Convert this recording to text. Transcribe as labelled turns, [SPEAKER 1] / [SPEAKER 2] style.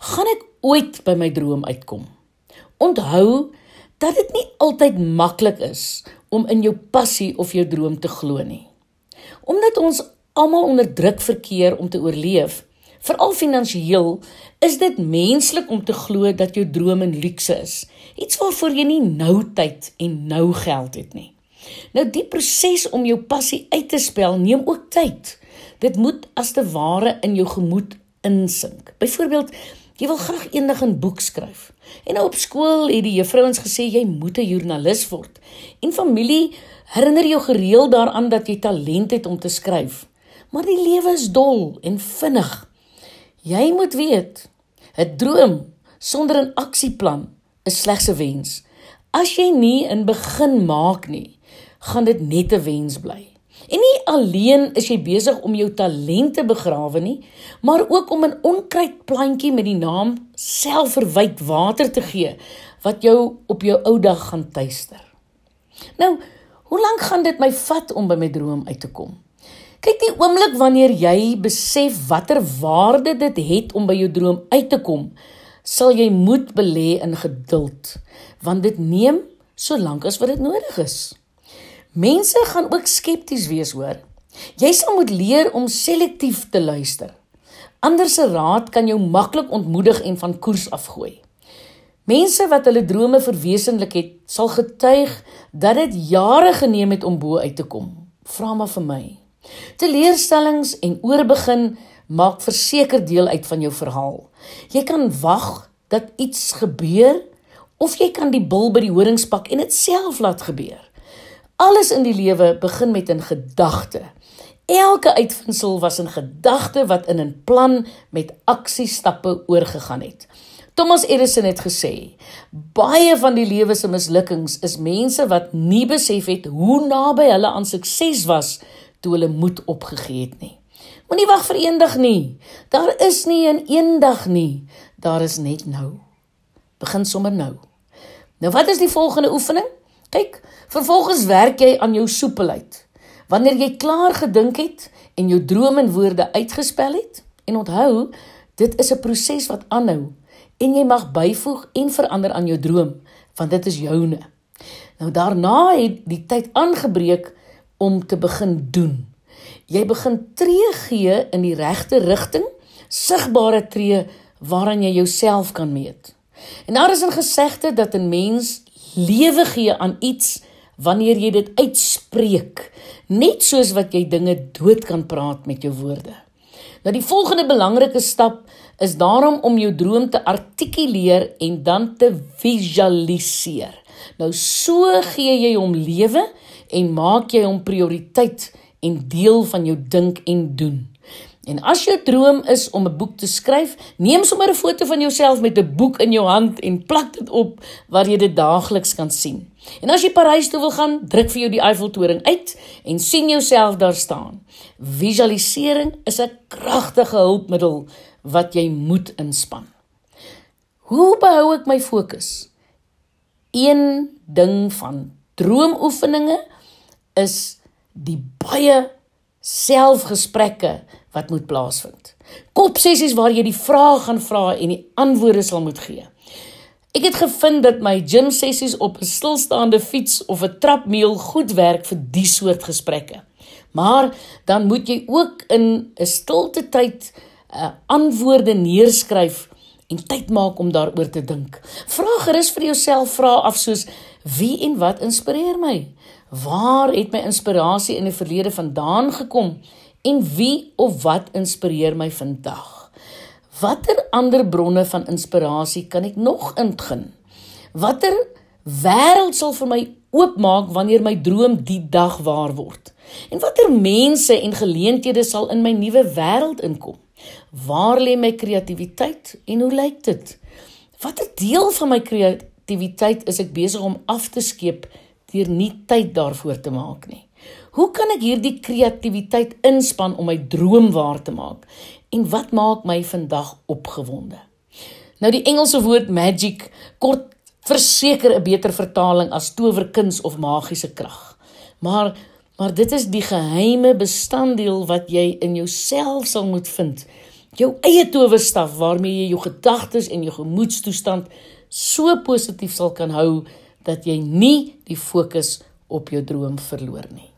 [SPEAKER 1] gaan ek ooit by my droom uitkom? Onthou dat dit nie altyd maklik is om in jou passie of jou droom te glo nie. Omdat ons almal onder druk verkeer om te oorleef, veral finansiëel, is dit menslik om te glo dat jou droom 'n luukse is, iets waarvoor jy nie nou tyd en nou geld het nie. Nou die proses om jou passie uit te spel neem ook tyd. Dit moet as te ware in jou gemoed insink. Byvoorbeeld, jy wil graag eendag 'n boek skryf. En nou op skool het die juffrouens gesê jy moet 'n joernalis word. En familie herinner jou gereeld daaraan dat jy talent het om te skryf. Maar die lewe is dol en vinnig. Jy moet weet, 'n droom sonder 'n aksieplan is slegs 'n wens. As jy nie in begin maak nie, gaan dit net 'n wens bly. En nie alleen is jy besig om jou talente begrawe nie, maar ook om 'n onkruidplantjie met die naam selfverwyd water te gee wat jou op jou ou dag gaan tuister. Nou, hoe lank gaan dit my vat om by my droom uit te kom? Kyk die oomblik wanneer jy besef watter waarde dit het om by jou droom uit te kom, sal jy moed belê in geduld, want dit neem so lank as wat dit nodig is. Mense gaan ook skepties wees, hoor. Jy sal moet leer om selektief te luister. Ander se raad kan jou maklik ontmoedig en van koers afgooi. Mense wat hulle drome verwesenlik het, sal getuig dat dit jare geneem het om bo uit te kom. Vra maar vir my. Teleurstellings en oorbegin maak verseker deel uit van jou verhaal. Jy kan wag dat iets gebeur of jy kan die bil by die horings pak en dit self laat gebeur. Alles in die lewe begin met 'n gedagte. Elke uitvinding was 'n gedagte wat in 'n plan met aksiestappe oorgegaan het. Thomas Edison het gesê: "Baie van die lewe se mislukkings is mense wat nie besef het hoe naby hulle aan sukses was toe hulle moed opgegee het nie." Moenie wag vir eendag nie. Daar is nie 'n eendag nie. Daar is net nou. Begin sommer nou. Nou wat is die volgende oefening? Kyk, vervolgens werk jy aan jou soepelheid. Wanneer jy klaar gedink het en jou drome en woorde uitgespel het, en onthou, dit is 'n proses wat aanhou en jy mag byvoeg en verander aan jou droom, want dit is joune. Nou daarna het die tyd aangebreek om te begin doen. Jy begin tree gee in die regte rigting, sigbare tree waaraan jy jouself kan meet. En daar is 'n gesegde dat 'n mens lewe gee aan iets wanneer jy dit uitspreek, net soos wat jy dinge dood kan praat met jou woorde. Nou die volgende belangrike stap is daarom om jou droom te artikuleer en dan te visualiseer. Nou so gee jy hom lewe en maak jy hom prioriteit en deel van jou dink en doen. En as jou droom is om 'n boek te skryf, neem sommer 'n foto van jouself met 'n boek in jou hand en plak dit op waar jy dit daagliks kan sien. En as jy Parys toe wil gaan, druk vir jou die Eiffeltoring uit en sien jouself daar staan. Visualisering is 'n kragtige hulpmiddel wat jy moet inspann. Hoe behou ek my fokus? Een ding van droomoefeninge is die baie selfgesprekke wat moet plaasvind. Kopsessies waar jy die vrae gaan vra en die antwoorde sal moet gee. Ek het gevind dat my gym sessies op 'n stilstaande fiets of 'n trapmeel goed werk vir die soort gesprekke. Maar dan moet jy ook in 'n stilte tyd uh, antwoorde neerskryf en tyd maak om daaroor te dink. Vra gerus vir jouself vrae af soos wie en wat inspireer my? Waar het my inspirasie in die verlede vandaan gekom? En wie of wat inspireer my vandag? Watter ander bronne van inspirasie kan ek nog intgin? Watter wêreld sal vir my oopmaak wanneer my droom die dag waar word? En watter mense en geleenthede sal in my nuwe wêreld inkom? Waar lê my kreatiwiteit en hoe lyk dit? Watter deel van my kreatiwiteit is ek besig om af te skeep deur nie tyd daarvoor te maak nie? Hoe kan ek hierdie kreatiwiteit inspann om my droom waar te maak? En wat maak my vandag opgewonde? Nou die Engelse woord magic kort verseker 'n beter vertaling as towerkuns of magiese krag. Maar maar dit is die geheime bestanddeel wat jy in jouself sal moet vind. jou eie towerstaf waarmee jy jou gedagtes en jou gemoedstoestand so positief sal kan hou dat jy nie die fokus op jou droom verloor nie.